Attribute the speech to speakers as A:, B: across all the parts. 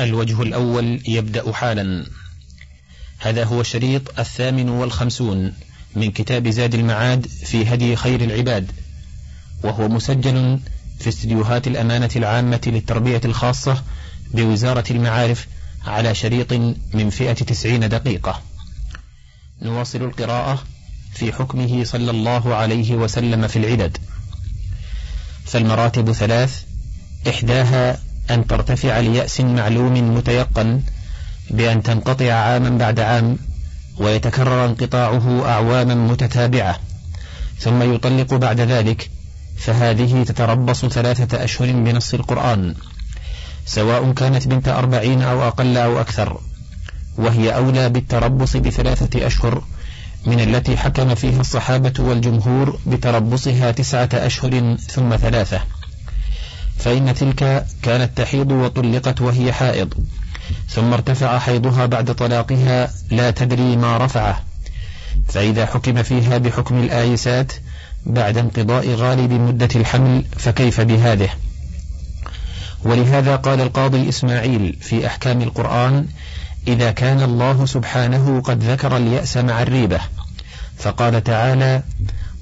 A: الوجه الأول يبدأ حالا. هذا هو الشريط الثامن والخمسون من كتاب زاد المعاد في هدي خير العباد وهو مسجل في استديوهات الأمانة العامة للتربية الخاصة بوزارة المعارف على شريط من فئة تسعين دقيقة. نواصل القراءة في حكمه صلى الله عليه وسلم في العدد. فالمراتب ثلاث إحداها أن ترتفع ليأس معلوم متيقن بأن تنقطع عاما بعد عام ويتكرر انقطاعه أعواما متتابعة ثم يطلق بعد ذلك فهذه تتربص ثلاثة أشهر بنص القرآن سواء كانت بنت أربعين أو أقل أو أكثر وهي أولى بالتربص بثلاثة أشهر من التي حكم فيها الصحابة والجمهور بتربصها تسعة أشهر ثم ثلاثة. فإن تلك كانت تحيض وطلقت وهي حائض ثم ارتفع حيضها بعد طلاقها لا تدري ما رفعه. فإذا حكم فيها بحكم الآيسات بعد انقضاء غالب مدة الحمل فكيف بهذه؟ ولهذا قال القاضي إسماعيل في أحكام القرآن إذا كان الله سبحانه قد ذكر اليأس مع الريبة فقال تعالى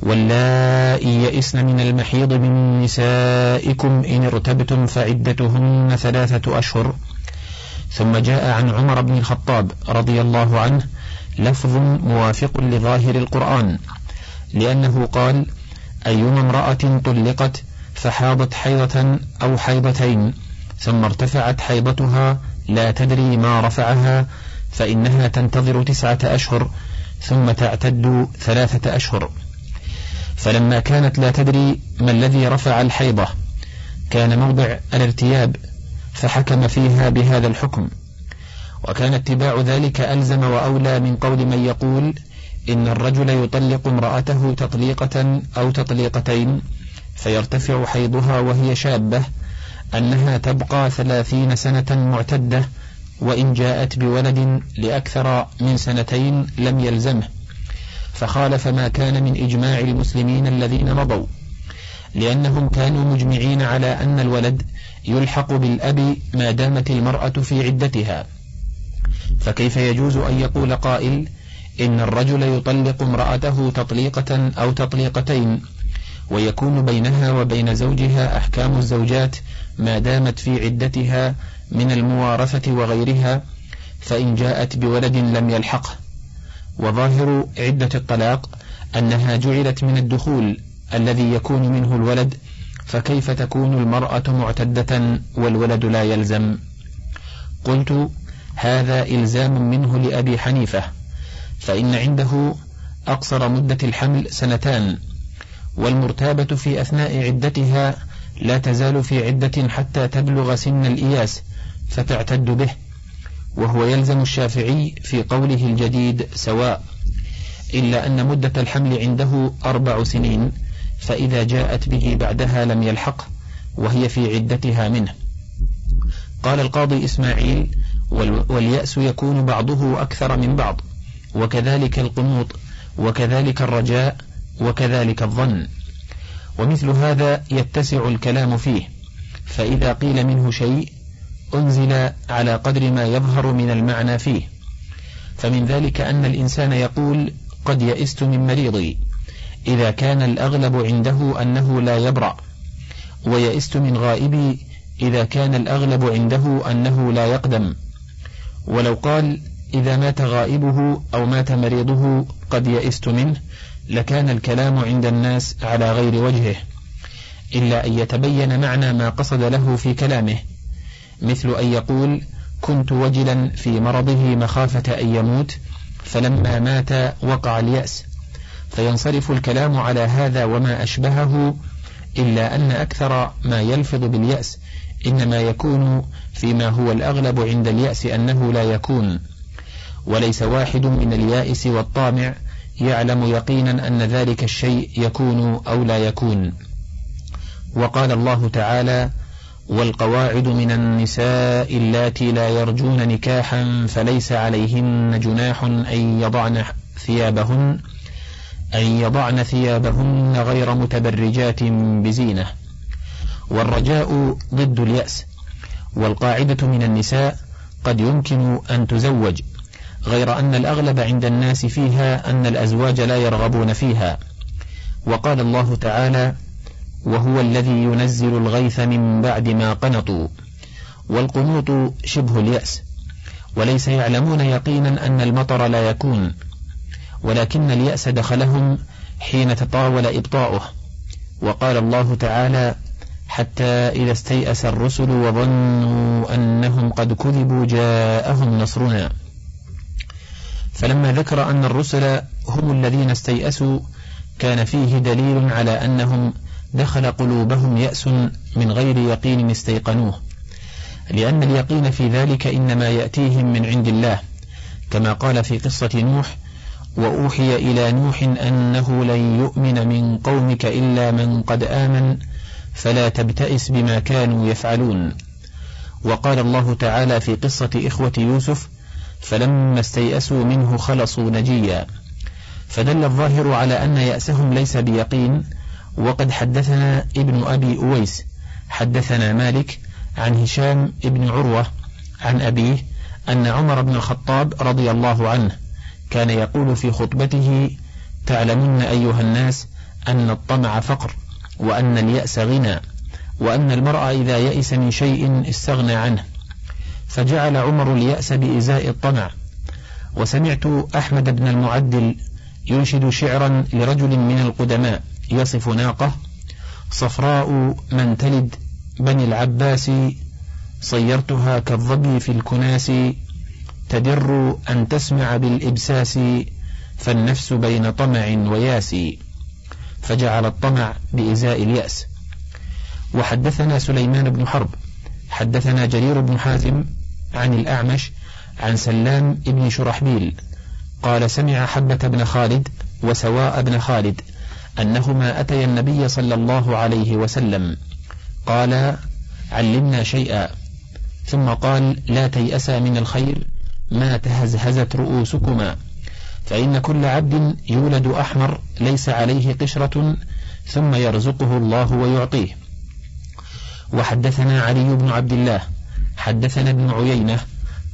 A: واللائي يئسن من المحيض من نسائكم إن ارتبتم فعدتهن ثلاثة أشهر. ثم جاء عن عمر بن الخطاب رضي الله عنه لفظ موافق لظاهر القرآن لأنه قال أيما امرأة طلقت فحاضت حيضة أو حيضتين ثم ارتفعت حيضتها لا تدري ما رفعها فإنها تنتظر تسعة أشهر ثم تعتد ثلاثة أشهر. فلما كانت لا تدري ما الذي رفع الحيضة كان موضع الارتياب فحكم فيها بهذا الحكم. وكان اتباع ذلك ألزم وأولى من قول من يقول إن الرجل يطلق امرأته تطليقة أو تطليقتين فيرتفع حيضها وهي شابة أنها تبقى ثلاثين سنة معتدة وإن جاءت بولد لأكثر من سنتين لم يلزمه. فخالف ما كان من إجماع المسلمين الذين مضوا لأنهم كانوا مجمعين على أن الولد يلحق بالأب ما دامت المرأة في عدتها. فكيف يجوز أن يقول قائل إن الرجل يطلق امرأته تطليقة أو تطليقتين ويكون بينها وبين زوجها أحكام الزوجات ما دامت في عدتها من الموارثة وغيرها فإن جاءت بولد لم يلحقه. وظاهر عدة الطلاق أنها جعلت من الدخول الذي يكون منه الولد فكيف تكون المرأة معتدة والولد لا يلزم؟ قلت هذا إلزام منه لأبي حنيفة فإن عنده أقصر مدة الحمل سنتان والمرتابة في أثناء عدتها لا تزال في عدة حتى تبلغ سن الإياس فتعتد به. وهو يلزم الشافعي في قوله الجديد سواء إلا أن مدة الحمل عنده أربع سنين فإذا جاءت به بعدها لم يلحق وهي في عدتها منه. قال القاضي إسماعيل واليأس يكون بعضه أكثر من بعض وكذلك القنوط وكذلك الرجاء وكذلك الظن ومثل هذا يتسع الكلام فيه فإذا قيل منه شيء أنزل على قدر ما يظهر من المعنى فيه. فمن ذلك أن الإنسان يقول قد يئست من مريضي إذا كان الأغلب عنده أنه لا يبرأ ويئست من غائبي إذا كان الأغلب عنده أنه لا يقدم. ولو قال إذا مات غائبه أو مات مريضه قد يئست منه لكان الكلام عند الناس على غير وجهه إلا أن يتبين معنى ما قصد له في كلامه. مثل أن يقول كنت وجلا في مرضه مخافة أن يموت فلما مات وقع اليأس. فينصرف الكلام على هذا وما أشبهه إلا أن أكثر ما يلفظ باليأس إنما يكون فيما هو الأغلب عند اليأس أنه لا يكون. وليس واحد من اليائس والطامع يعلم يقينا أن ذلك الشيء يكون أو لا يكون. وقال الله تعالى والقواعد من النساء اللاتي لا يرجون نكاحا فليس عليهن جناح أن يضعن ثيابهن أن يضعن ثيابهن غير متبرجات بزينة. والرجاء ضد اليأس. والقاعدة من النساء قد يمكن أن تزوج غير أن الأغلب عند الناس فيها أن الأزواج لا يرغبون فيها. وقال الله تعالى وهو الذي ينزل الغيث من بعد ما قنطوا. والقنوط شبه اليأس. وليس يعلمون يقينا أن المطر لا يكون. ولكن اليأس دخلهم حين تطاول إبطاؤه. وقال الله تعالى حتى إذا استيأس الرسل وظنوا أنهم قد كذبوا جاءهم نصرنا. فلما ذكر أن الرسل هم الذين استيأسوا كان فيه دليل على أنهم دخل قلوبهم يأس من غير يقين استيقنوه لأن اليقين في ذلك إنما يأتيهم من عند الله كما قال في قصة نوح وأوحي إلى نوح أنه لن يؤمن من قومك إلا من قد آمن فلا تبتئس بما كانوا يفعلون. وقال الله تعالى في قصة إخوة يوسف فلما استيأسوا منه خلصوا نجيا. فدل الظاهر على أن يأسهم ليس بيقين وقد حدثنا ابن أبي أويس حدثنا مالك عن هشام بن عروة عن أبيه أن عمر بن الخطاب رضي الله عنه كان يقول في خطبته تعلمون أيها الناس أن الطمع فقر وأن اليأس غنى وأن المرء إذا يئس من شيء استغنى عنه فجعل عمر اليأس بإزاء الطمع. وسمعت أحمد بن المعدل ينشد شعرا لرجل من القدماء يصف ناقة. صفراء من تلد. بني العباس صيرتها كالظبي في الكناس. تدر أن تسمع بالإبساس فالنفس بين طمع وياس. فجعل الطمع بإزاء اليأس. وحدثنا سليمان بن حرب. حدثنا جرير بن حازم عن الأعمش عن سلام بن شرحبيل. قال سمع حبة بن خالد وسواء بن خالد. أنهما أتيا النبي صلى الله عليه وسلم. قال علمنا شيئا. ثم قال لا تيأسا من الخير ما تهزهزت رؤوسكما. فإن كل عبد يولد أحمر ليس عليه قشرة ثم يرزقه الله ويعطيه. وحدثنا علي بن عبد الله حدثنا ابن عيينة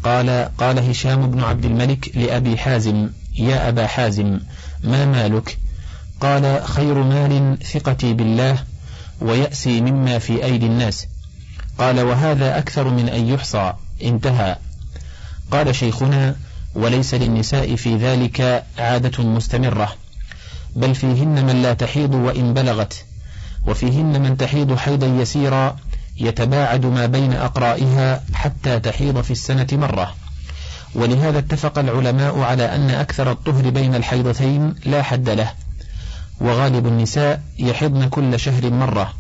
A: قال قال هشام بن عبد الملك لأبي حازم يا أبا حازم ما مالك؟ قال خير مال ثقتي بالله ويأسي مما في أيدي الناس. قال وهذا أكثر من أن يحصى. انتهى. قال شيخنا وليس للنساء في ذلك عادة مستمرة. بل فيهن من لا تحيض وإن بلغت. وفيهن من تحيض حيضا يسيرا يتباعد ما بين أقرائها حتى تحيض في السنة مرة. ولهذا اتفق العلماء على أن أكثر الطهر بين الحيضتين لا حد له. وغالب النساء يحضن كل شهر مرة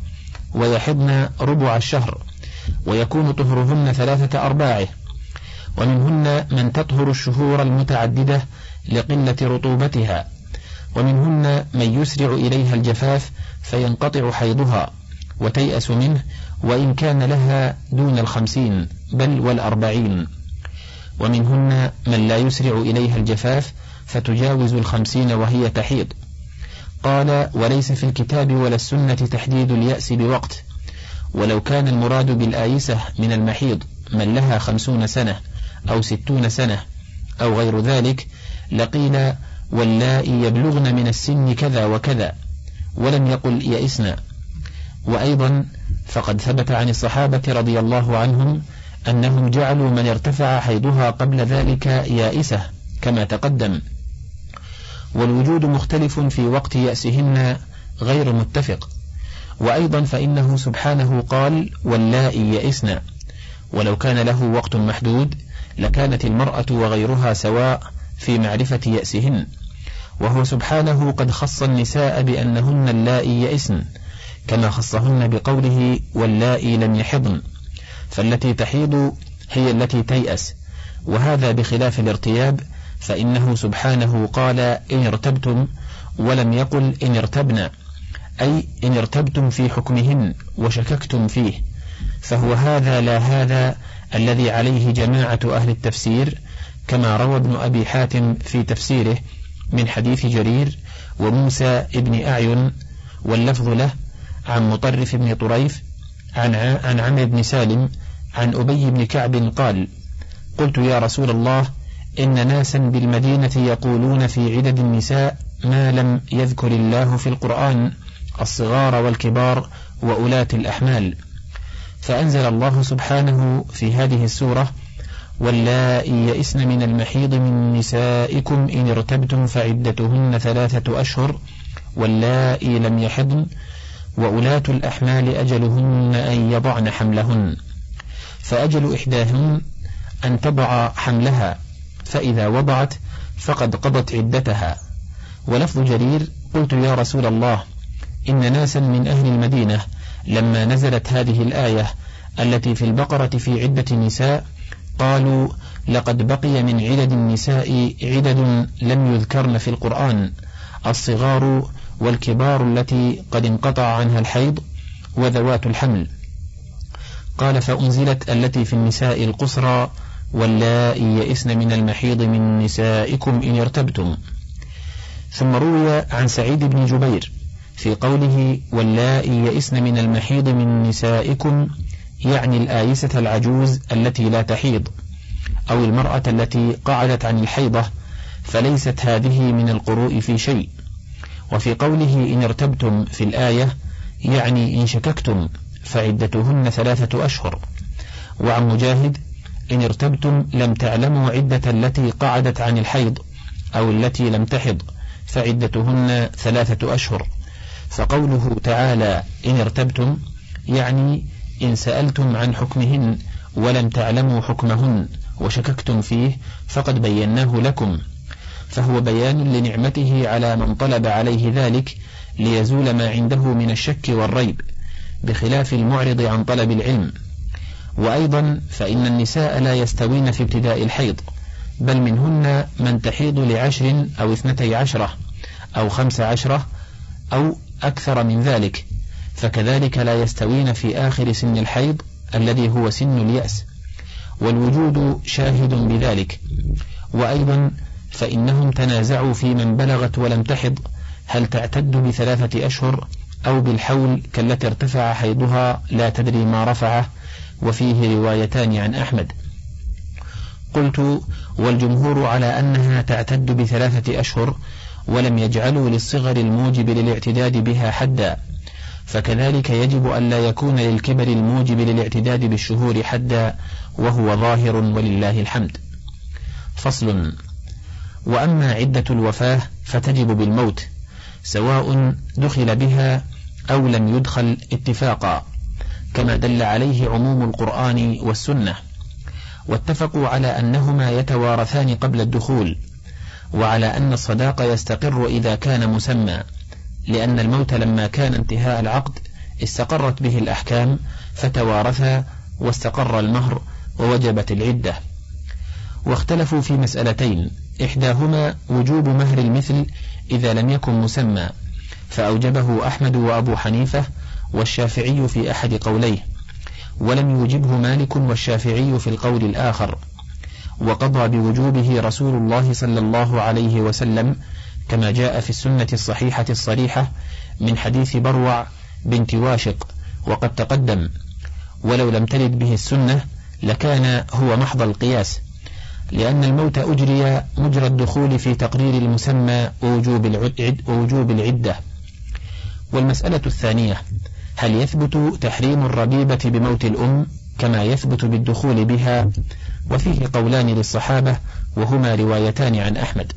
A: ويحضن ربع الشهر ويكون طهرهن ثلاثة أرباعه. ومنهن من تطهر الشهور المتعددة لقلة رطوبتها. ومنهن من يسرع إليها الجفاف فينقطع حيضها وتيأس منه وإن كان لها دون الخمسين بل والأربعين. ومنهن من لا يسرع إليها الجفاف فتجاوز الخمسين وهي تحيض. قال وليس في الكتاب ولا السنة تحديد اليأس بوقت ولو كان المراد بالآيسة من المحيض من لها خمسون سنة أو ستون سنة أو غير ذلك لقيل واللائي يبلغن من السن كذا وكذا ولم يقل يئسن وأيضا فقد ثبت عن الصحابة رضي الله عنهم أنهم جعلوا من ارتفع حيضها قبل ذلك يائسة كما تقدم. والوجود مختلف في وقت يأسهن غير متفق. وأيضا فإنه سبحانه قال واللائي يئسن. ولو كان له وقت محدود لكانت المرأة وغيرها سواء في معرفة يأسهن. وهو سبحانه قد خص النساء بأنهن اللائي يئسن كما خصهن بقوله واللائي لم يحضن. فالتي تحيض هي التي تيأس. وهذا بخلاف الارتياب فإنه سبحانه قال إن ارتبتم ولم يقل إن ارتبنا أي إن ارتبتم في حكمهن وشككتم فيه فهو هذا لا هذا الذي عليه جماعة أهل التفسير كما روى ابن أبي حاتم في تفسيره من حديث جرير وموسى ابن أعين واللفظ له عن مطرف بن طريف عن عن عمرو بن سالم عن أبي بن كعب قال قلت يا رسول الله إن ناسا بالمدينة يقولون في عدد النساء ما لم يذكر الله في القرآن الصغار والكبار وأولاة الأحمال. فأنزل الله سبحانه في هذه السورة واللائي يئسن من المحيض من نسائكم إن ارتبتم فعدتهن ثلاثة أشهر واللائي لم يحضن وأولاة الأحمال أجلهن أن يضعن حملهن. فأجل إحداهن أن تضع حملها. فإذا وضعت فقد قضت عدتها. ولفظ جرير قلت يا رسول الله إن ناسا من أهل المدينة لما نزلت هذه الآية التي في البقرة في عدة نساء قالوا لقد بقي من عدد النساء عدد لم يذكرن في القرآن الصغار والكبار التي قد انقطع عنها الحيض وذوات الحمل. قال فأنزلت التي في النساء القصرى واللائي يئسن من المحيض من نسائكم إن ارتبتم. ثم روي عن سعيد بن جبير في قوله واللائي يئسن من المحيض من نسائكم يعني الآيسة العجوز التي لا تحيض أو المرأة التي قعدت عن الحيضة فليست هذه من القروء في شيء. وفي قوله إن ارتبتم في الآية يعني إن شككتم فعدتهن ثلاثة أشهر. وعن مجاهد إن ارتبتم لم تعلموا عدة التي قعدت عن الحيض أو التي لم تحض فعدتهن ثلاثة أشهر. فقوله تعالى إن ارتبتم يعني إن سألتم عن حكمهن ولم تعلموا حكمهن وشككتم فيه فقد بيناه لكم. فهو بيان لنعمته على من طلب عليه ذلك ليزول ما عنده من الشك والريب بخلاف المعرض عن طلب العلم. وأيضا فإن النساء لا يستوين في ابتداء الحيض بل منهن من تحيض لعشر أو اثنتي عشرة أو خمس عشرة أو أكثر من ذلك فكذلك لا يستوين في آخر سن الحيض الذي هو سن اليأس. والوجود شاهد بذلك. وأيضا فإنهم تنازعوا في من بلغت ولم تحض هل تعتد بثلاثة أشهر أو بالحول كالتي ارتفع حيضها لا تدري ما رفعه وفيه روايتان عن أحمد. قلت والجمهور على أنها تعتد بثلاثة أشهر ولم يجعلوا للصغر الموجب للاعتداد بها حدا فكذلك يجب أن لا يكون للكبر الموجب للاعتداد بالشهور حدا وهو ظاهر ولله الحمد. فصل وأما عدة الوفاة فتجب بالموت سواء دخل بها أو لم يدخل اتفاقا. كما دل عليه عموم القرآن والسنة واتفقوا على أنهما يتوارثان قبل الدخول وعلى أن الصداق يستقر إذا كان مسمى لأن الموت لما كان انتهاء العقد استقرت به الأحكام فتوارثا واستقر المهر ووجبت العدة. واختلفوا في مسألتين إحداهما وجوب مهر المثل إذا لم يكن مسمى فأوجبه أحمد وأبو حنيفة والشافعي في أحد قوليه ولم يوجبه مالك والشافعي في القول الآخر وقضى بوجوبه رسول الله صلى الله عليه وسلم كما جاء في السنة الصحيحة الصريحة من حديث بروع بنت واشق وقد تقدم ولو لم ترد به السنة لكان هو محض القياس لأن الموت أجري مجرى الدخول في تقرير المسمى ووجوب, ووجوب العدة. والمسألة الثانية هل يثبت تحريم الربيبة بموت الأم كما يثبت بالدخول بها؟ وفيه قولان للصحابة وهما روايتان عن أحمد.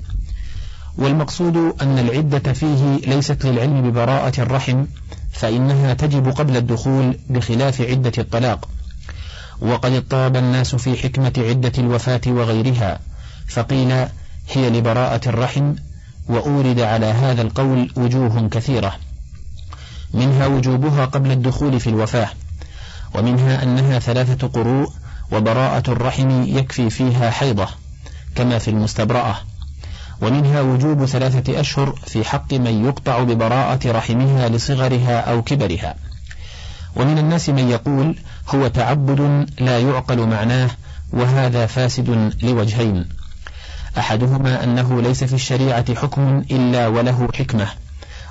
A: والمقصود أن العدة فيه ليست للعلم ببراءة الرحم فإنها تجب قبل الدخول بخلاف عدة الطلاق. وقد اضطرب الناس في حكمة عدة الوفاة وغيرها فقيل هي لبراءة الرحم وأورد على هذا القول وجوه كثيرة. منها وجوبها قبل الدخول في الوفاة ومنها أنها ثلاثة قروء وبراءة الرحم يكفي فيها حيضة كما في المستبرأة ومنها وجوب ثلاثة أشهر في حق من يقطع ببراءة رحمها لصغرها أو كبرها. ومن الناس من يقول هو تعبد لا يعقل معناه وهذا فاسد لوجهين أحدهما أنه ليس في الشريعة حكم إلا وله حكمة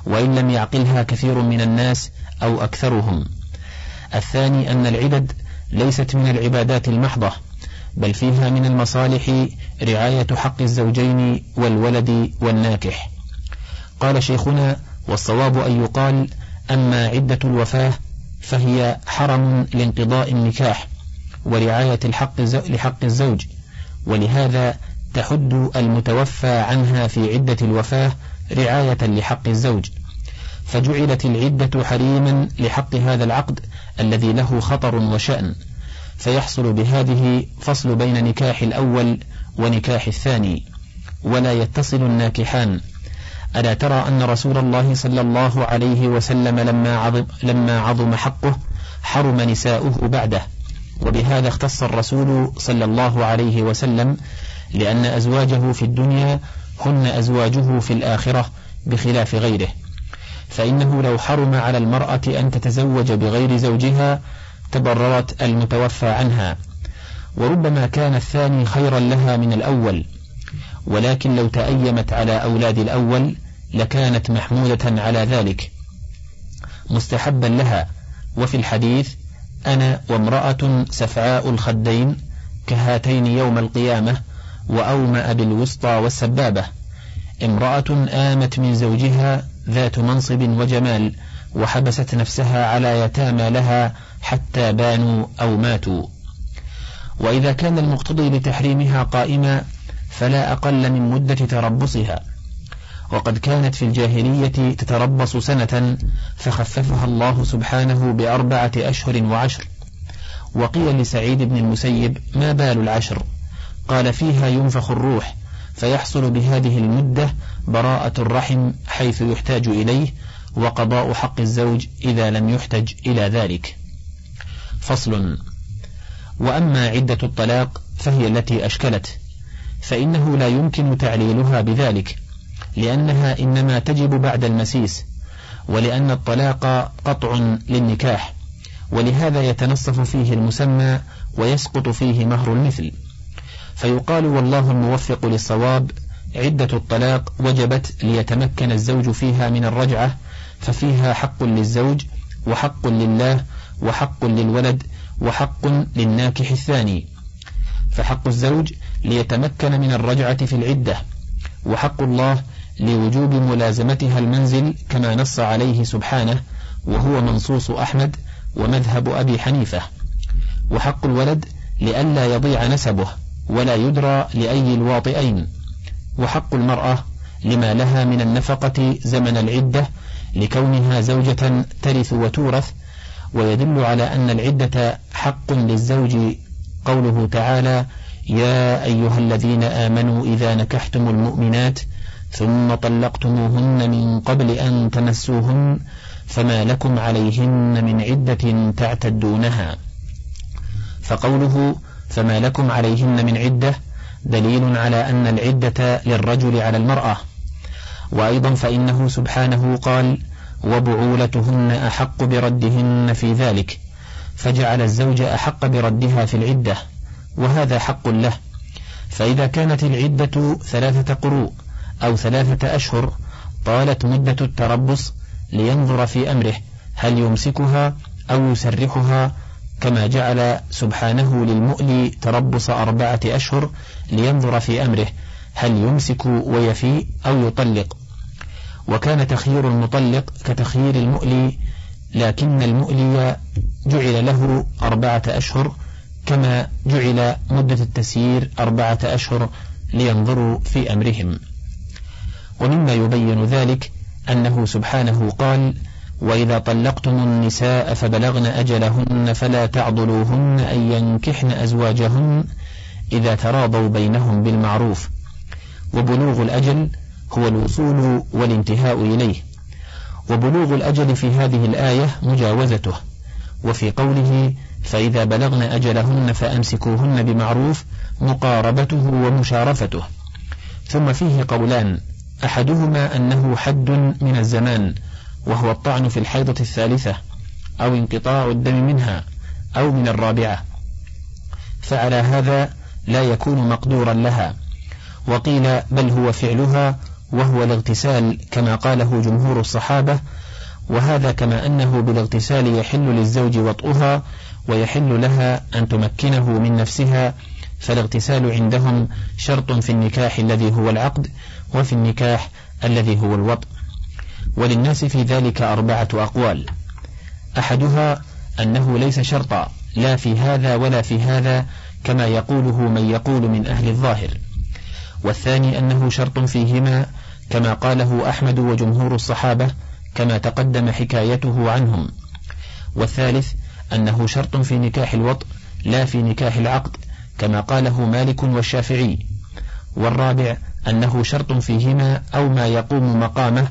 A: وإن لم يعقلها كثير من الناس أو أكثرهم. الثاني أن العدد ليست من العبادات المحضة بل فيها من المصالح رعاية حق الزوجين والولد والناكح. قال شيخنا والصواب أن يقال أما عدة الوفاة فهي حرم لانقضاء النكاح ورعاية الحق لحق الزوج ولهذا تحد المتوفى عنها في عدة الوفاة رعاية لحق الزوج. فجعلت العدة حريما لحق هذا العقد الذي له خطر وشأن. فيحصل بهذه فصل بين نكاح الأول ونكاح الثاني. ولا يتصل الناكحان. ألا ترى أن رسول الله صلى الله عليه وسلم لما عظم, لما عظم حقه حرم نساؤه بعده. وبهذا اختص الرسول صلى الله عليه وسلم لأن أزواجه في الدنيا هن أزواجه في الآخرة بخلاف غيره. فإنه لو حرم على المرأة أن تتزوج بغير زوجها تبررت المتوفى عنها. وربما كان الثاني خيرا لها من الأول. ولكن لو تأيمت على أولاد الأول لكانت محمودة على ذلك. مستحبا لها. وفي الحديث أنا وامرأة سفعاء الخدين كهاتين يوم القيامة وأومأ بالوسطى والسبابة. امرأة آمت من زوجها ذات منصب وجمال وحبست نفسها على يتامى لها حتى بانوا أو ماتوا. وإذا كان المقتضي لتحريمها قائما فلا أقل من مدة تربصها. وقد كانت في الجاهلية تتربص سنة فخففها الله سبحانه بأربعة أشهر وعشر. وقيل لسعيد بن المسيب ما بال العشر؟ قال فيها ينفخ الروح فيحصل بهذه المدة براءة الرحم حيث يحتاج إليه وقضاء حق الزوج إذا لم يحتج إلى ذلك. فصل. وأما عدة الطلاق فهي التي أشكلت فإنه لا يمكن تعليلها بذلك لأنها إنما تجب بعد المسيس ولأن الطلاق قطع للنكاح ولهذا يتنصف فيه المسمى ويسقط فيه مهر المثل. فيقال والله الموفق للصواب عدة الطلاق وجبت ليتمكن الزوج فيها من الرجعة ففيها حق للزوج وحق لله وحق للولد وحق للناكح الثاني. فحق الزوج ليتمكن من الرجعة في العدة وحق الله لوجوب ملازمتها المنزل كما نص عليه سبحانه وهو منصوص أحمد ومذهب أبي حنيفة. وحق الولد لئلا يضيع نسبه ولا يدرى لأي الواطئين. وحق المرأة لما لها من النفقة زمن العدة لكونها زوجة ترث وتورث ويدل على أن العدة حق للزوج. قوله تعالى يا أيها الذين آمنوا إذا نكحتم المؤمنات ثم طلقتموهن من قبل أن تمسوهن فما لكم عليهن من عدة تعتدونها فقوله فما لكم عليهن من عدة دليل على أن العدة للرجل على المرأة. وأيضا فإنه سبحانه قال وبعولتهن أحق بردهن في ذلك فجعل الزوج أحق بردها في العدة وهذا حق له. فإذا كانت العدة ثلاثة قروء أو ثلاثة أشهر طالت مدة التربص لينظر في أمره هل يمسكها أو يسرحها كما جعل سبحانه للمؤلي تربص أربعة أشهر لينظر في أمره هل يمسك ويفي أو يطلق؟ وكان تخيير المطلق كتخيير المؤلي لكن المؤلي جعل له أربعة أشهر كما جعل مدة التسيير أربعة أشهر لينظروا في أمرهم. ومما يبين ذلك أنه سبحانه قال وإذا طلقتم النساء فبلغن أجلهن فلا تعضلوهن أن ينكحن أزواجهن إذا تراضوا بينهم بالمعروف. وبلوغ الأجل هو الوصول والانتهاء إليه. وبلوغ الأجل في هذه الآية مجاوزته. وفي قوله فإذا بلغن أجلهن فأمسكوهن بمعروف مقاربته ومشارفته. ثم فيه قولان. أحدهما أنه حد من الزمان وهو الطعن في الحيضة الثالثة أو انقطاع الدم منها أو من الرابعة. فعلى هذا لا يكون مقدورا لها. وقيل بل هو فعلها وهو الاغتسال كما قاله جمهور الصحابة وهذا كما أنه بالاغتسال يحل للزوج وطئها ويحل لها أن تمكنه من نفسها فالاغتسال عندهم شرط في النكاح الذي هو العقد وفي النكاح الذي هو الوطء. وللناس في ذلك أربعة أقوال. أحدها أنه ليس شرطا لا في هذا ولا في هذا كما يقوله من يقول من أهل الظاهر. والثاني أنه شرط فيهما كما قاله أحمد وجمهور الصحابة كما تقدم حكايته عنهم. والثالث أنه شرط في نكاح الوطء لا في نكاح العقد كما قاله مالك والشافعي. والرابع أنه شرط فيهما أو ما يقوم مقامه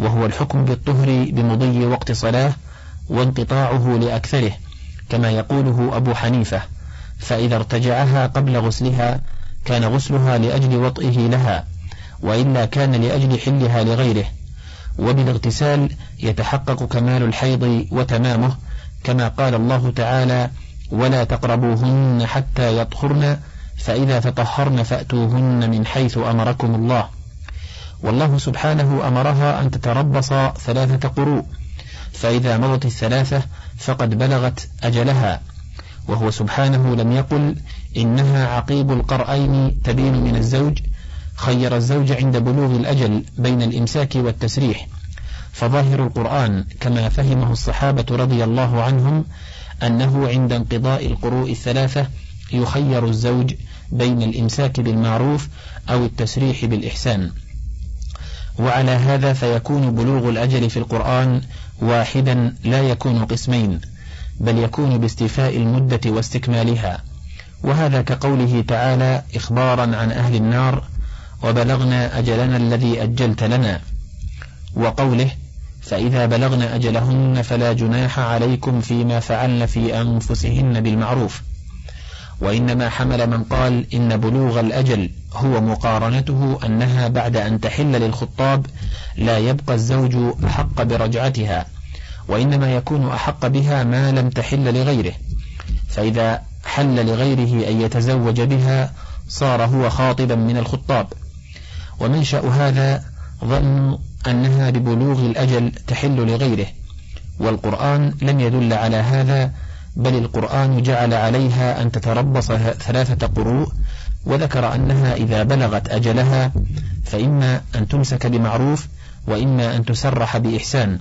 A: وهو الحكم بالطهر بمضي وقت صلاة وانقطاعه لأكثره كما يقوله أبو حنيفة فإذا ارتجعها قبل غسلها كان غسلها لأجل وطئه لها وإلا كان لأجل حلها لغيره وبالاغتسال يتحقق كمال الحيض وتمامه كما قال الله تعالى ولا تقربوهن حتى يطهرن فإذا تطهرن فأتوهن من حيث أمركم الله والله سبحانه أمرها أن تتربص ثلاثة قروء فإذا مضت الثلاثة فقد بلغت أجلها وهو سبحانه لم يقل إنها عقيب القرأين تبين من الزوج خير الزوج عند بلوغ الأجل بين الإمساك والتسريح فظاهر القرآن كما فهمه الصحابة رضي الله عنهم أنه عند انقضاء القروء الثلاثة يخير الزوج بين الإمساك بالمعروف أو التسريح بالإحسان. وعلى هذا فيكون بلوغ الأجل في القرآن واحدا لا يكون قسمين بل يكون باستيفاء المدة واستكمالها. وهذا كقوله تعالى إخبارا عن أهل النار وبلغنا أجلنا الذي أجلت لنا وقوله فإذا بلغن أجلهن فلا جناح عليكم فيما فعلن في أنفسهن بالمعروف وإنما حمل من قال إن بلوغ الأجل هو مقارنته أنها بعد أن تحل للخطاب لا يبقى الزوج أحق برجعتها وإنما يكون أحق بها ما لم تحل لغيره فإذا حل لغيره أن يتزوج بها صار هو خاطبا من الخطاب. ومنشأ هذا ظن أنها ببلوغ الأجل تحل لغيره والقرآن لم يدل على هذا بل القرآن جعل عليها أن تتربص ثلاثة قروء وذكر أنها إذا بلغت أجلها فإما أن تمسك بمعروف وإما أن تسرح بإحسان.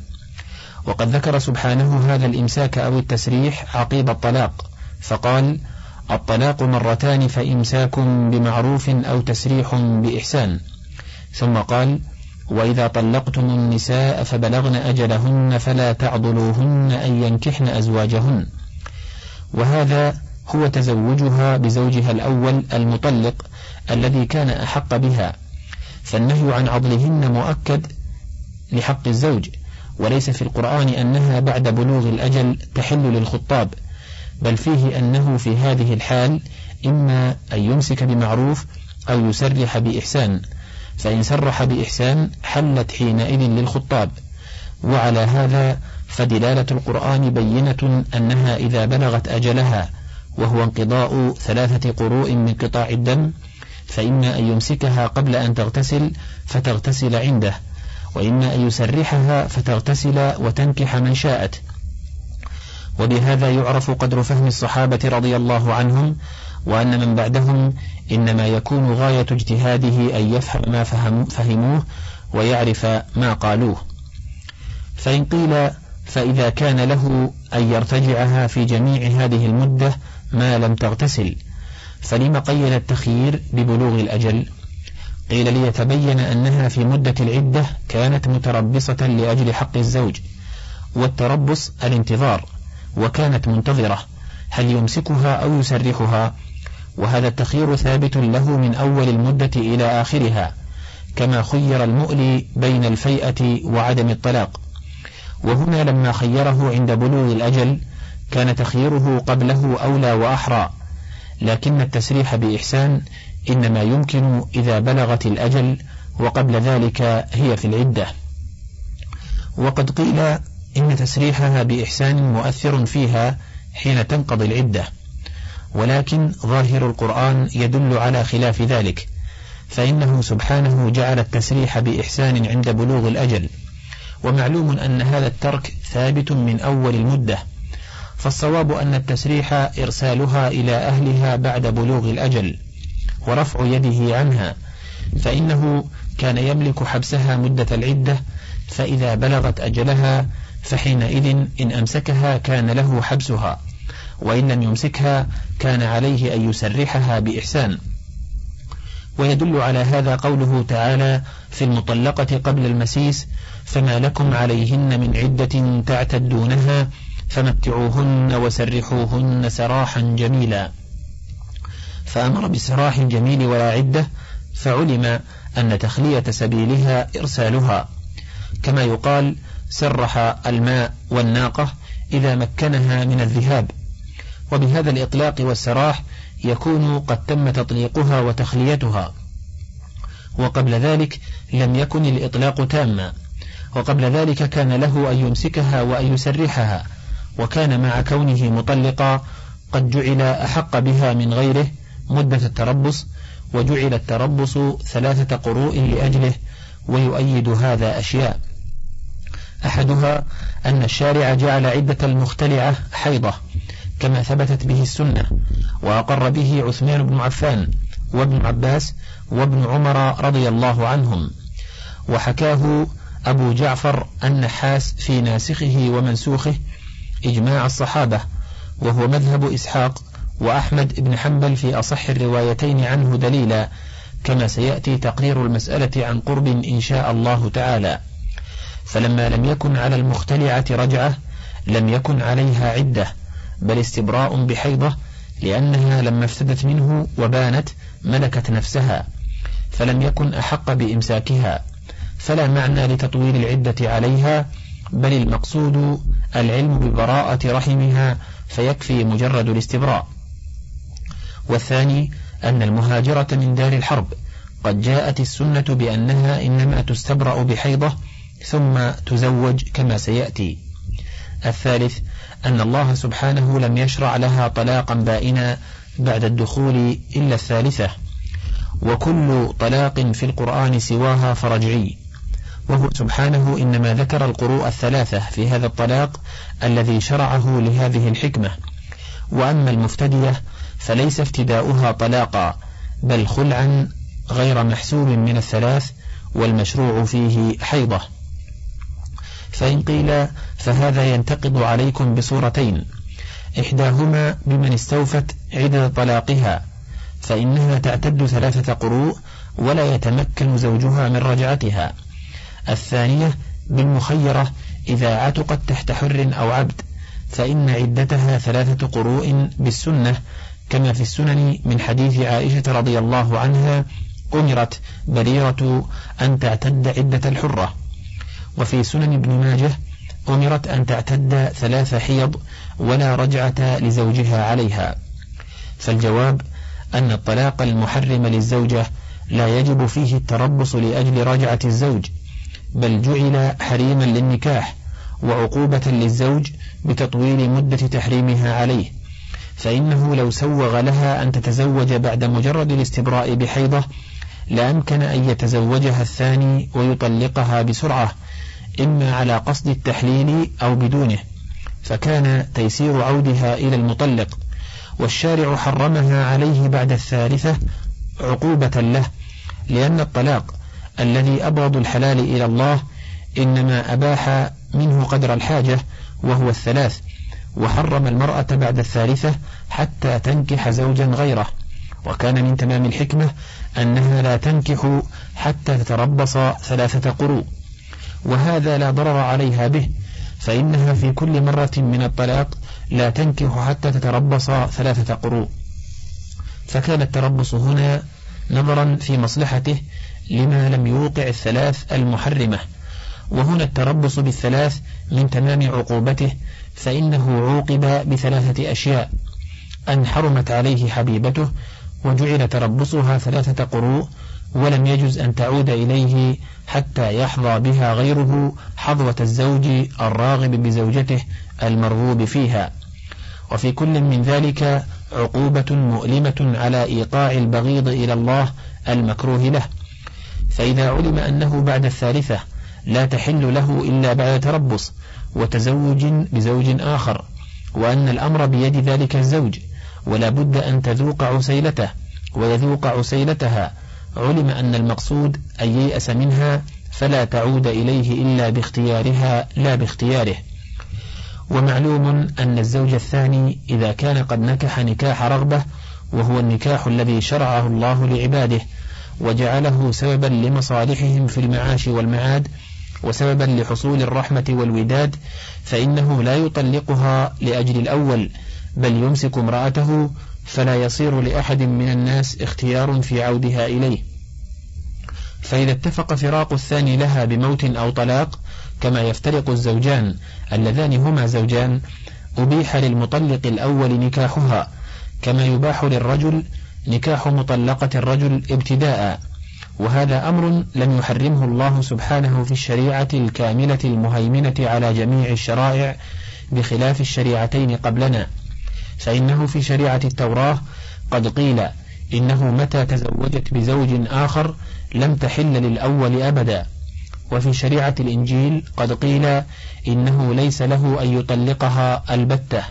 A: وقد ذكر سبحانه هذا الإمساك أو التسريح عقيب الطلاق فقال الطلاق مرتان فإمساك بمعروف أو تسريح بإحسان. ثم قال وإذا طلقتم النساء فبلغن أجلهن فلا تعضلوهن أن ينكحن أزواجهن. وهذا هو تزوجها بزوجها الأول المطلق الذي كان أحق بها فالنهي عن عضلهن مؤكد لحق الزوج وليس في القرآن أنها بعد بلوغ الأجل تحل للخطاب بل فيه أنه في هذه الحال إما أن يمسك بمعروف أو يسرح بإحسان فإن سرح بإحسان حلت حينئذ للخطاب وعلى هذا فدلالة القرآن بينة أنها إذا بلغت أجلها وهو انقضاء ثلاثة قروء من قطاع الدم فإما أن يمسكها قبل أن تغتسل فتغتسل عنده وإما أن يسرحها فتغتسل وتنكح من شاءت. وبهذا يعرف قدر فهم الصحابة رضي الله عنهم وأن من بعدهم إنما يكون غاية اجتهاده أن يفهم ما فهم فهموه ويعرف ما قالوه. فإن قيل فإذا كان له أن يرتجعها في جميع هذه المدة ما لم تغتسل. فلم قيل التخيير ببلوغ الأجل؟ قيل ليتبين أنها في مدة العدة كانت متربصة لأجل حق الزوج والتربص الانتظار وكانت منتظرة هل يمسكها أو يسرحها؟ وهذا التخيير ثابت له من أول المدة إلى آخرها كما خير المؤلي بين الفيئة وعدم الطلاق. وهنا لما خيره عند بلوغ الأجل كان تخييره قبله أولى وأحرى. لكن التسريح بإحسان إنما يمكن إذا بلغت الأجل وقبل ذلك هي في العدة. وقد قيل إن تسريحها بإحسان مؤثر فيها حين تنقضي العدة. ولكن ظاهر القرآن يدل على خلاف ذلك فإنه سبحانه جعل التسريح بإحسان عند بلوغ الأجل. ومعلوم أن هذا الترك ثابت من أول المدة فالصواب أن التسريح إرسالها إلى أهلها بعد بلوغ الأجل ورفع يده عنها فإنه كان يملك حبسها مدة العدة فإذا بلغت أجلها فحينئذ إن أمسكها كان له حبسها وإن لم يمسكها كان عليه أن يسرحها بإحسان. ويدل على هذا قوله تعالى في المطلقة قبل المسيس فما لكم عليهن من عدة تعتدونها فمتعوهن وسرحوهن سراحا جميلا. فأمر بسراح الجميل ولا عدة فعلم أن تخلية سبيلها إرسالها. كما يقال سرح الماء والناقة إذا مكنها من الذهاب. وبهذا الإطلاق والسراح يكون قد تم تطليقها وتخليتها. وقبل ذلك لم يكن الإطلاق تاما. وقبل ذلك كان له أن يمسكها وأن يسرحها وكان مع كونه مطلقا قد جعل أحق بها من غيره مدة التربص وجعل التربص ثلاثة قروء لأجله ويؤيد هذا أشياء. أحدها أن الشارع جعل عدة المختلعة حيضة كما ثبتت به السنة وأقر به عثمان بن عفان وابن عباس وابن عمر رضي الله عنهم وحكاه أبو جعفر النحاس في ناسخه ومنسوخه إجماع الصحابة وهو مذهب إسحاق وأحمد بن حنبل في أصح الروايتين عنه دليلا كما سيأتي تقرير المسألة عن قرب إن شاء الله تعالى. فلما لم يكن على المختلعة رجعة لم يكن عليها عدة بل استبراء بحيضة لأنها لما افتدت منه وبانت ملكت نفسها فلم يكن أحق بإمساكها. فلا معنى لتطويل العدة عليها بل المقصود العلم ببراءة رحمها فيكفي مجرد الاستبراء. والثاني أن المهاجرة من دار الحرب قد جاءت السنة بأنها إنما تستبرأ بحيضة ثم تزوج كما سيأتي. الثالث أن الله سبحانه لم يشرع لها طلاقا بائنا بعد الدخول إلا الثالثة وكل طلاق في القرآن سواها فرجعي. وهو سبحانه إنما ذكر القروء الثلاثة في هذا الطلاق الذي شرعه لهذه الحكمة. وأما المفتدية فليس افتداؤها طلاقا بل خلعا غير محسوب من الثلاث والمشروع فيه حيضة. فإن قيل فهذا ينتقض عليكم بصورتين. إحداهما بمن استوفت عدد طلاقها فإنها تعتد ثلاثة قروء ولا يتمكن زوجها من رجعتها. الثانية بالمخيرة إذا عتقت تحت حر أو عبد فإن عدتها ثلاثة قروء بالسنة. كما في السنن من حديث عائشة رضي الله عنها أمرت بريرة أن تعتد عدة الحرة. وفي سنن ابن ماجه أمرت أن تعتد ثلاث حيض ولا رجعة لزوجها عليها. فالجواب أن الطلاق المحرم للزوجة لا يجب فيه التربص لأجل رجعة الزوج بل جعل حريما للنكاح وعقوبة للزوج بتطويل مدة تحريمها عليه. فإنه لو سوغ لها أن تتزوج بعد مجرد الاستبراء بحيضة لأمكن أن يتزوجها الثاني ويطلقها بسرعة إما على قصد التحليل أو بدونه. فكان تيسير عودها إلى المطلق والشارع حرمها عليه بعد الثالثة عقوبة له لأن الطلاق الذي أبغض الحلال إلى الله إنما أباح منه قدر الحاجة وهو الثلاث. وحرم المرأة بعد الثالثة حتى تنكح زوجا غيره. وكان من تمام الحكمة أنها لا تنكح حتى تتربص ثلاثة قروء. وهذا لا ضرر عليها به فإنها في كل مرة من الطلاق لا تنكح حتى تتربص ثلاثة قروء. فكان التربص هنا نظرا في مصلحته لما لم يوقع الثلاث المحرمة. وهنا التربص بالثلاث من تمام عقوبته فإنه عوقب بثلاثة أشياء. أن حرمت عليه حبيبته وجعل تربصها ثلاثة قروء ولم يجز أن تعود إليه حتى يحظى بها غيره حظوة الزوج الراغب بزوجته المرغوب فيها. وفي كل من ذلك عقوبة مؤلمة على إيقاع البغيض إلى الله المكروه له. فإذا علم أنه بعد الثالثة لا تحل له إلا بعد تربص وتزوج بزوج آخر وأن الأمر بيد ذلك الزوج ولا بد أن تذوق عسيلته ويذوق عسيلتها. علم أن المقصود أن ييأس منها فلا تعود إليه إلا باختيارها لا باختياره. ومعلوم أن الزوج الثاني إذا كان قد نكح نكاح رغبة وهو النكاح الذي شرعه الله لعباده وجعله سببا لمصالحهم في المعاش والمعاد وسببا لحصول الرحمة والوداد فإنه لا يطلقها لأجل الأول بل يمسك امرأته فلا يصير لأحد من الناس اختيار في عودها إليه. فإذا اتفق فراق الثاني لها بموت أو طلاق كما يفترق الزوجان اللذان هما زوجان أبيح للمطلق الأول نكاحها كما يباح للرجل نكاح مطلقة الرجل ابتداء وهذا أمر لم يحرمه الله سبحانه في الشريعة الكاملة المهيمنة على جميع الشرائع بخلاف الشريعتين قبلنا. فإنه في شريعة التوراة قد قيل إنه متى تزوجت بزوج آخر لم تحل للأول أبدا. وفي شريعة الإنجيل قد قيل إنه ليس له أن يطلقها البتة.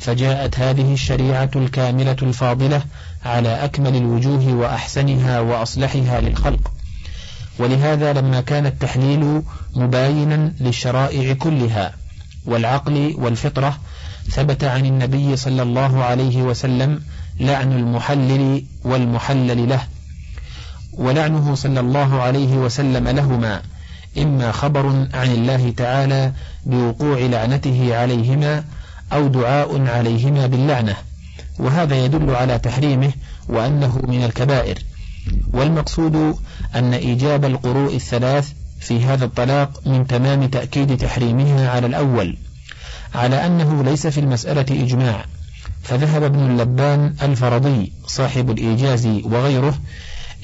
A: فجاءت هذه الشريعة الكاملة الفاضلة على أكمل الوجوه وأحسنها وأصلحها للخلق. ولهذا لما كان التحليل مباينا للشرائع كلها والعقل والفطرة ثبت عن النبي صلى الله عليه وسلم لعن المحلل والمحلل له ولعنه صلى الله عليه وسلم لهما إما خبر عن الله تعالى بوقوع لعنته عليهما أو دعاء عليهما باللعنة وهذا يدل على تحريمه وأنه من الكبائر. والمقصود أن إيجاب القروء الثلاث في هذا الطلاق من تمام تأكيد تحريمها على الأول على أنه ليس في المسألة إجماع. فذهب ابن اللبان الفرضي صاحب الإيجاز وغيره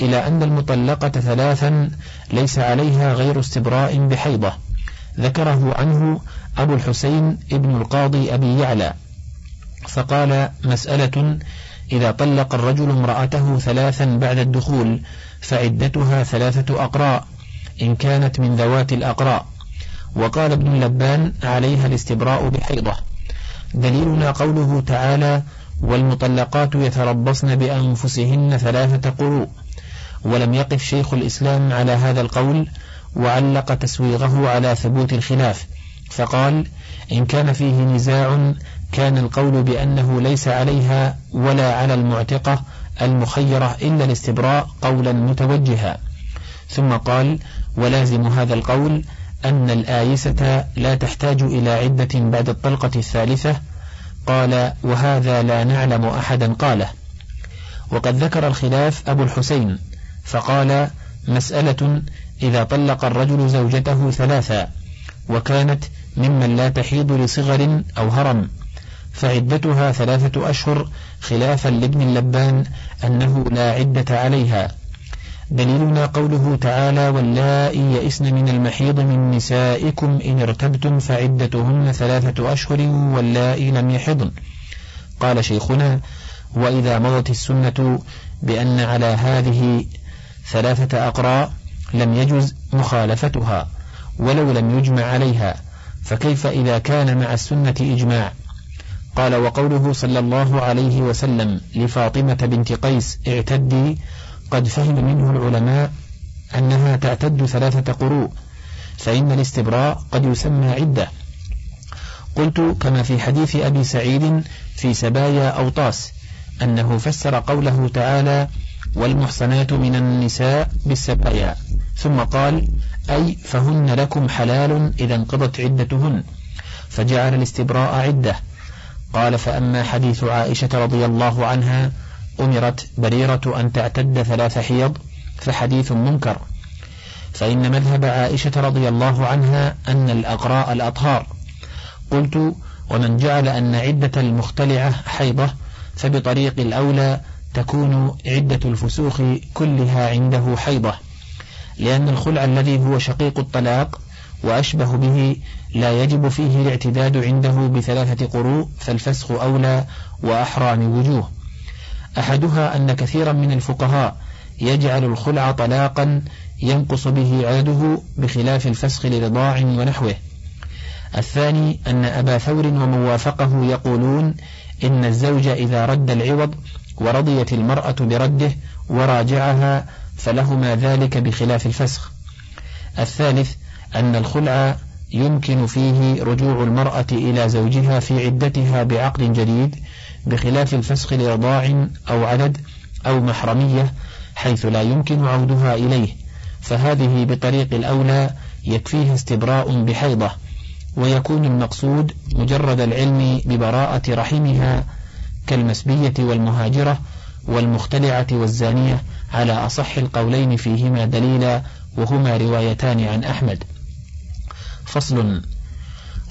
A: إلى أن المطلقة ثلاثا ليس عليها غير استبراء بحيضة ذكره عنه أبو الحسين ابن القاضي أبي يعلى فقال مسألة إذا طلق الرجل امرأته ثلاثا بعد الدخول فعدتها ثلاثة أقراء إن كانت من ذوات الأقراء. وقال ابن لبان عليها الاستبراء بحيضة. دليلنا قوله تعالى والمطلقات يتربصن بأنفسهن ثلاثة قروء. ولم يقف شيخ الإسلام على هذا القول وعلق تسويغه على ثبوت الخلاف. فقال إن كان فيه نزاع كان القول بأنه ليس عليها ولا على المعتقة المخيرة إلا الاستبراء قولا متوجها. ثم قال ولازم هذا القول أن الآيسة لا تحتاج إلى عدة بعد الطلقة الثالثة. قال وهذا لا نعلم أحدا قاله. وقد ذكر الخلاف أبو الحسين فقال مسألة إذا طلق الرجل زوجته ثلاثا وكانت ممن لا تحيض لصغر أو هرم فعدتها ثلاثة أشهر خلافا لابن اللبان أنه لا عدة عليها. دليلنا قوله تعالى واللائي يئسن من المحيض من نسائكم إن ارتبتم فعدتهن ثلاثة أشهر واللائي لم يحضن قال شيخنا وإذا مضت السنة بأن على هذه ثلاثة أقراء لم يجز مخالفتها ولو لم يجمع عليها فكيف إذا كان مع السنة إجماع؟ قال وقوله صلى الله عليه وسلم لفاطمة بنت قيس اعتدي قد فهم منه العلماء أنها تعتد ثلاثة قروء فإن الاستبراء قد يسمى عدة. قلت كما في حديث أبي سعيد في سبايا أوطاس أنه فسر قوله تعالى والمحصنات من النساء بالسبايا ثم قال أي فهن لكم حلال إذا انقضت عدتهن. فجعل الاستبراء عدة. قال فأما حديث عائشة رضي الله عنها أمرت بريرة أن تعتد ثلاث حيض فحديث منكر. فإن مذهب عائشة رضي الله عنها أن الأقراء الأطهار. قلت ومن جعل أن عدة المختلعة حيضة فبطريق الأولى تكون عدة الفسوخ كلها عنده حيضة. لأن الخلع الذي هو شقيق الطلاق وأشبه به لا يجب فيه الاعتداد عنده بثلاثة قروء فالفسخ أولى وأحرى من وجوه. أحدها أن كثيرا من الفقهاء يجعل الخلع طلاقا ينقص به عدده بخلاف الفسخ لرضاع ونحوه. الثاني أن أبا ثور وموافقه يقولون إن الزوج إذا رد العوض ورضيت المرأة برده وراجعها فلهما ذلك بخلاف الفسخ. الثالث أن الخلع يمكن فيه رجوع المرأة إلى زوجها في عدتها بعقد جديد بخلاف الفسخ لرضاع أو عدد أو محرمية حيث لا يمكن عودها إليه. فهذه بطريق الأولى يكفيه استبراء بحيضة ويكون المقصود مجرد العلم ببراءة رحمها كالمسبية والمهاجرة والمختلعة والزانية على أصح القولين فيهما دليلا وهما روايتان عن أحمد. فصل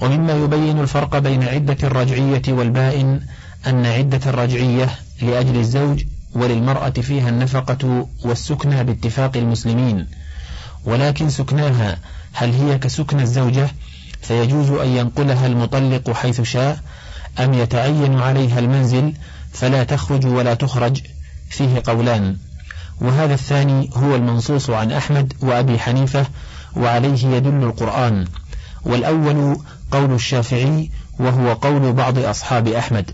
A: ومما يبين الفرق بين عدة الرجعية والبائن أن عدة الرجعية لأجل الزوج وللمرأة فيها النفقة والسكنى باتفاق المسلمين ولكن سكناها هل هي كسكن الزوجة فيجوز أن ينقلها المطلق حيث شاء أم يتعين عليها المنزل فلا تخرج ولا تخرج؟ فيه قولان وهذا الثاني هو المنصوص عن أحمد وأبي حنيفة وعليه يدل القرآن. والأول قول الشافعي وهو قول بعض أصحاب أحمد.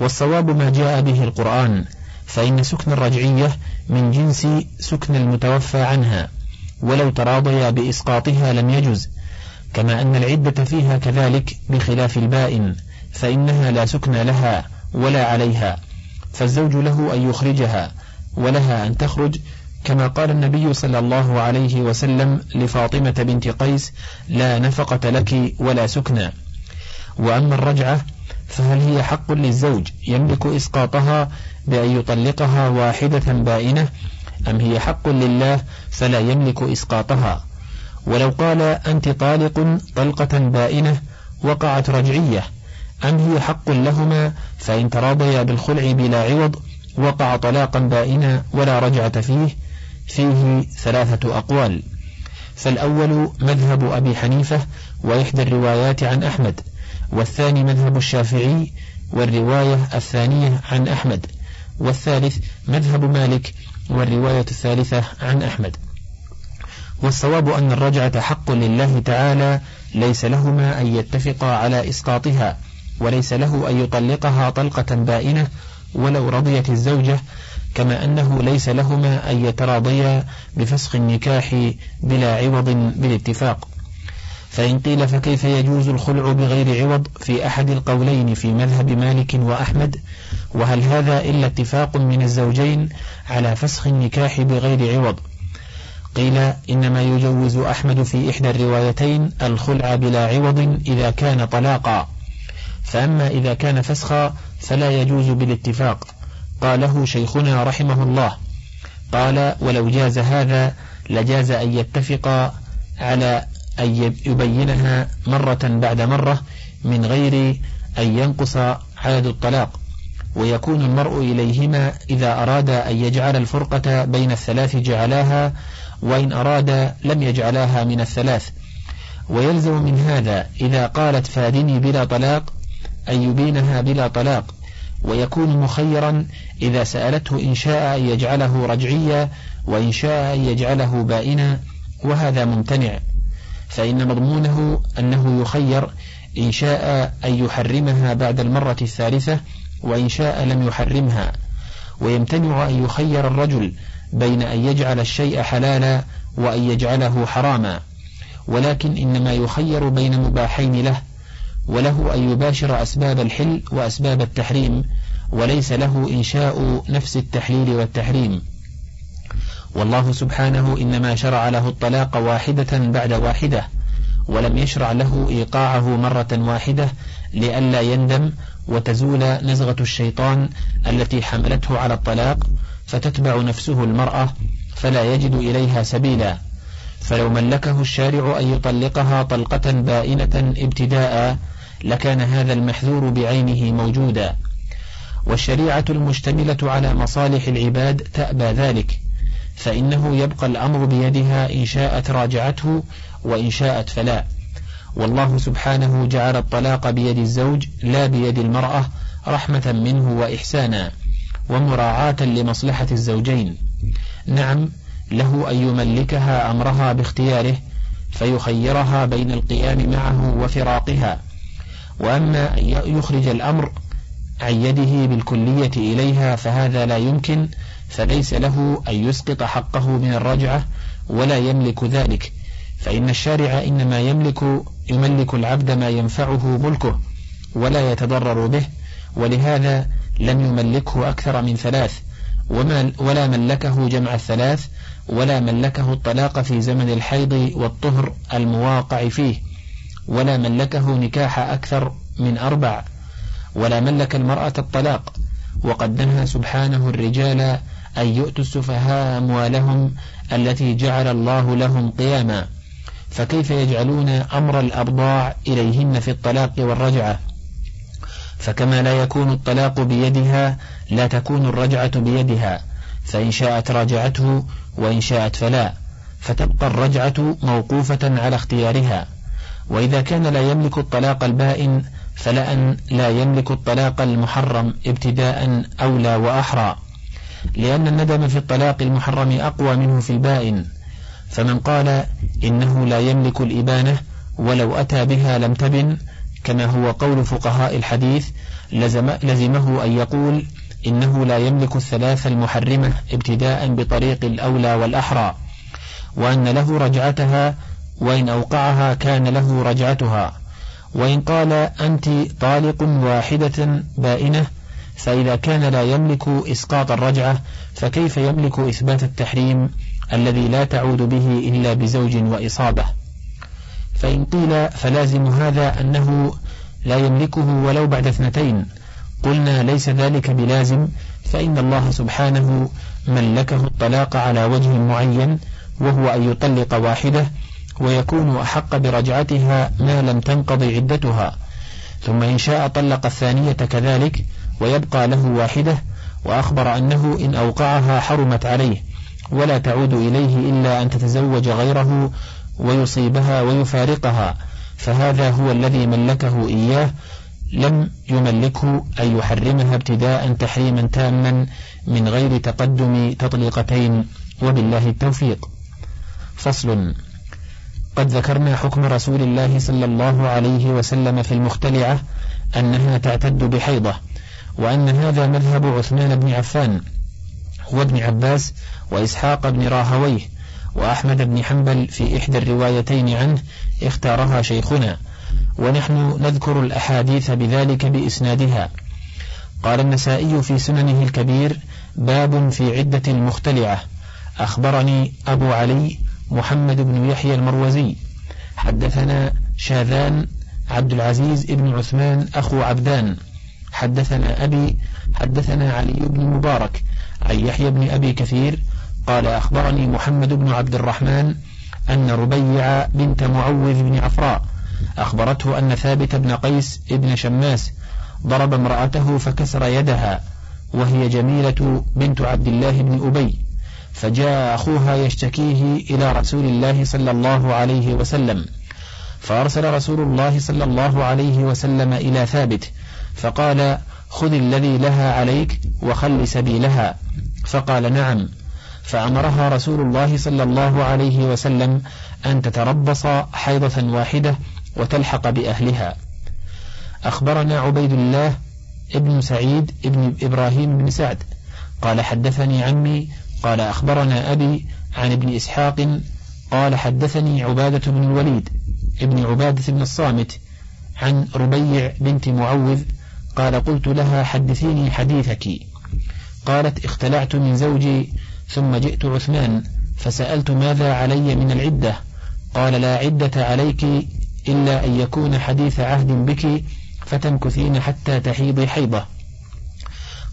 A: والصواب ما جاء به القرآن فإن سكن الرجعية من جنس سكن المتوفى عنها ولو تراضيا بإسقاطها لم يجز. كما أن العدة فيها كذلك بخلاف البائن فإنها لا سكن لها ولا عليها فالزوج له أن يخرجها ولها أن تخرج كما قال النبي صلى الله عليه وسلم لفاطمة بنت قيس لا نفقة لك ولا سكنى. وأما الرجعة فهل هي حق للزوج يملك إسقاطها بأن يطلقها واحدة بائنة أم هي حق لله فلا يملك إسقاطها؟ ولو قال أنت طالق طلقة بائنة وقعت رجعية أم هي حق لهما فإن تراضيا بالخلع بلا عوض وقع طلاقا بائنا ولا رجعة فيه فيه ثلاثة أقوال. فالأول مذهب أبي حنيفة وإحدى الروايات عن أحمد والثاني مذهب الشافعي والرواية الثانية عن أحمد والثالث مذهب مالك والرواية الثالثة عن أحمد. والصواب أن الرجعة حق لله تعالى ليس لهما أن يتفقا على إسقاطها وليس له أن يطلقها طلقة بائنة ولو رضيت الزوجة كما أنه ليس لهما أن يتراضيا بفسخ النكاح بلا عوض بالاتفاق. فإن قيل فكيف يجوز الخلع بغير عوض في أحد القولين في مذهب مالك وأحمد؟ وهل هذا إلا اتفاق من الزوجين على فسخ النكاح بغير عوض؟ قيل إنما يجوز أحمد في إحدى الروايتين الخلع بلا عوض إذا كان طلاقا. فأما إذا كان فسخا فلا يجوز بالاتفاق. قاله شيخنا رحمه الله. قال ولو جاز هذا لجاز أن يتفق على أن يبينها مرة بعد مرة من غير أن ينقص عدد الطلاق. ويكون المرء إليهما إذا أراد أن يجعل الفرقة بين الثلاث جعلاها وإن أراد لم يجعلاها من الثلاث. ويلزم من هذا إذا قالت فادني بلا طلاق أن يبينها بلا طلاق. ويكون مخيرا إذا سألته إن شاء أن يجعله رجعيا وإن شاء أن يجعله بائنا وهذا ممتنع. فإن مضمونه أنه يخير إن شاء أن يحرمها بعد المرة الثالثة وإن شاء لم يحرمها. ويمتنع أن يخير الرجل بين أن يجعل الشيء حلالا وأن يجعله حراما. ولكن إنما يخير بين مباحين له وله أن يباشر أسباب الحل وأسباب التحريم وليس له إنشاء نفس التحليل والتحريم. والله سبحانه إنما شرع له الطلاق واحدة بعد واحدة ولم يشرع له إيقاعه مرة واحدة لئلا يندم وتزول نزغة الشيطان التي حملته على الطلاق فتتبع نفسه المرأة فلا يجد إليها سبيلا. فلو ملكه الشارع أن يطلقها طلقة بائنة ابتداء لكان هذا المحذور بعينه موجودا. والشريعة المشتملة على مصالح العباد تأبى ذلك فإنه يبقى الأمر بيدها إن شاءت راجعته وإن شاءت فلا. والله سبحانه جعل الطلاق بيد الزوج لا بيد المرأة رحمة منه وإحسانا ومراعاة لمصلحة الزوجين. نعم له أن يملكها أمرها باختياره فيخيرها بين القيام معه وفراقها. وأما أن يخرج الأمر عن يده بالكلية إليها فهذا لا يمكن فليس له أن يسقط حقه من الرجعة ولا يملك ذلك. فإن الشارع إنما يملك يملك العبد ما ينفعه ملكه ولا يتضرر به ولهذا لم يملكه أكثر من ثلاث وما ولا ملكه جمع الثلاث ولا ملكه الطلاق في زمن الحيض والطهر المواقع فيه. ولا ملكه نكاح أكثر من أربع ولا ملك المرأة الطلاق. وقد سبحانه الرجال أن يؤتوا السفهاء أموالهم التي جعل الله لهم قياما. فكيف يجعلون أمر الأرضاع إليهن في الطلاق والرجعة؟ فكما لا يكون الطلاق بيدها لا تكون الرجعة بيدها. فإن شاءت راجعته وإن شاءت فلا. فتبقى الرجعة موقوفة على اختيارها. وإذا كان لا يملك الطلاق البائن فلأن لا يملك الطلاق المحرم ابتداء أولى وأحرى. لأن الندم في الطلاق المحرم أقوى منه في البائن. فمن قال إنه لا يملك الإبانة ولو أتى بها لم تبن كما هو قول فقهاء الحديث لزم لزمه أن يقول إنه لا يملك الثلاث المحرمة ابتداء بطريق الأولى والأحرى. وأن له رجعتها وإن أوقعها كان له رجعتها. وإن قال أنت طالق واحدة بائنة فإذا كان لا يملك إسقاط الرجعة فكيف يملك إثبات التحريم الذي لا تعود به إلا بزوج وإصابة؟ فإن قيل فلازم هذا أنه لا يملكه ولو بعد اثنتين. قلنا ليس ذلك بلازم فإن الله سبحانه ملكه الطلاق على وجه معين وهو أن يطلق واحدة ويكون أحق برجعتها ما لم تنقض عدتها. ثم إن شاء طلق الثانية كذلك ويبقى له واحدة وأخبر أنه إن أوقعها حرمت عليه ولا تعود إليه إلا أن تتزوج غيره ويصيبها ويفارقها. فهذا هو الذي ملكه إياه لم يملكه أن يحرمها ابتداء تحريما تاما من غير تقدم تطليقتين وبالله التوفيق. فصل. قد ذكرنا حكم رسول الله صلى الله عليه وسلم في المختلعة أنها تعتد بحيضة وأن هذا مذهب عثمان بن عفان وابن عباس وإسحاق بن راهويه وأحمد بن حنبل في إحدى الروايتين عنه اختارها شيخنا ونحن نذكر الأحاديث بذلك بإسنادها. قال النسائي في سننه الكبير باب في عدة المختلعة. أخبرني أبو علي محمد بن يحيى المروزي. حدثنا شاذان عبد العزيز بن عثمان أخو عبدان. حدثنا أبي حدثنا علي بن مبارك عن يحيى بن أبي كثير قال أخبرني محمد بن عبد الرحمن أن ربيع بنت معوذ بن عفراء أخبرته أن ثابت بن قيس بن شماس ضرب امرأته فكسر يدها وهي جميلة بنت عبد الله بن أبي. فجاء أخوها يشتكيه إلى رسول الله صلى الله عليه وسلم. فأرسل رسول الله صلى الله عليه وسلم إلى ثابت فقال خذ الذي لها عليك وخل سبيلها. فقال نعم. فأمرها رسول الله صلى الله عليه وسلم أن تتربص حيضة واحدة وتلحق بأهلها. أخبرنا عبيد الله ابن سعيد ابن إبراهيم بن سعد قال حدثني عمي قال أخبرنا أبي عن ابن إسحاق قال حدثني عبادة بن الوليد ابن عبادة بن الصامت عن ربيع بنت معوذ قال قلت لها حدثيني حديثك. قالت اختلعت من زوجي ثم جئت عثمان فسألت ماذا علي من العدة؟ قال لا عدة عليك إلا أن يكون حديث عهد بك فتمكثين حتى تحيضي حيضة.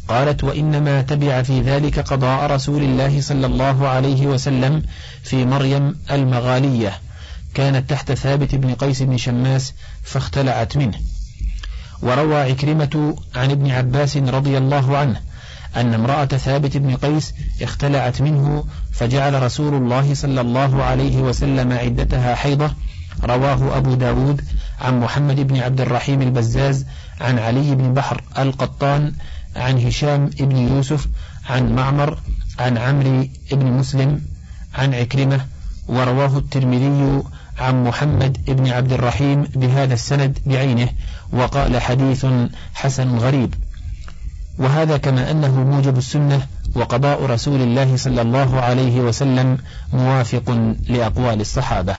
A: قالت وإنما تبع في ذلك قضاء رسول الله صلى الله عليه وسلم في مريم المغالية كانت تحت ثابت بن قيس بن شماس فاختلعت منه. وروى عكرمة عن ابن عباس رضي الله عنه أن امرأة ثابت بن قيس اختلعت منه فجعل رسول الله صلى الله عليه وسلم عدتها حيضة. رواه أبو داود عن محمد بن عبد الرحيم البزاز عن علي بن بحر القطان عن هشام بن يوسف عن معمر عن عمرو بن مسلم عن عكرمة ورواه الترمذي عن محمد بن عبد الرحيم بهذا السند بعينه وقال حديث حسن غريب. وهذا كما أنه موجب السنة وقضاء رسول الله صلى الله عليه وسلم موافق لأقوال الصحابة.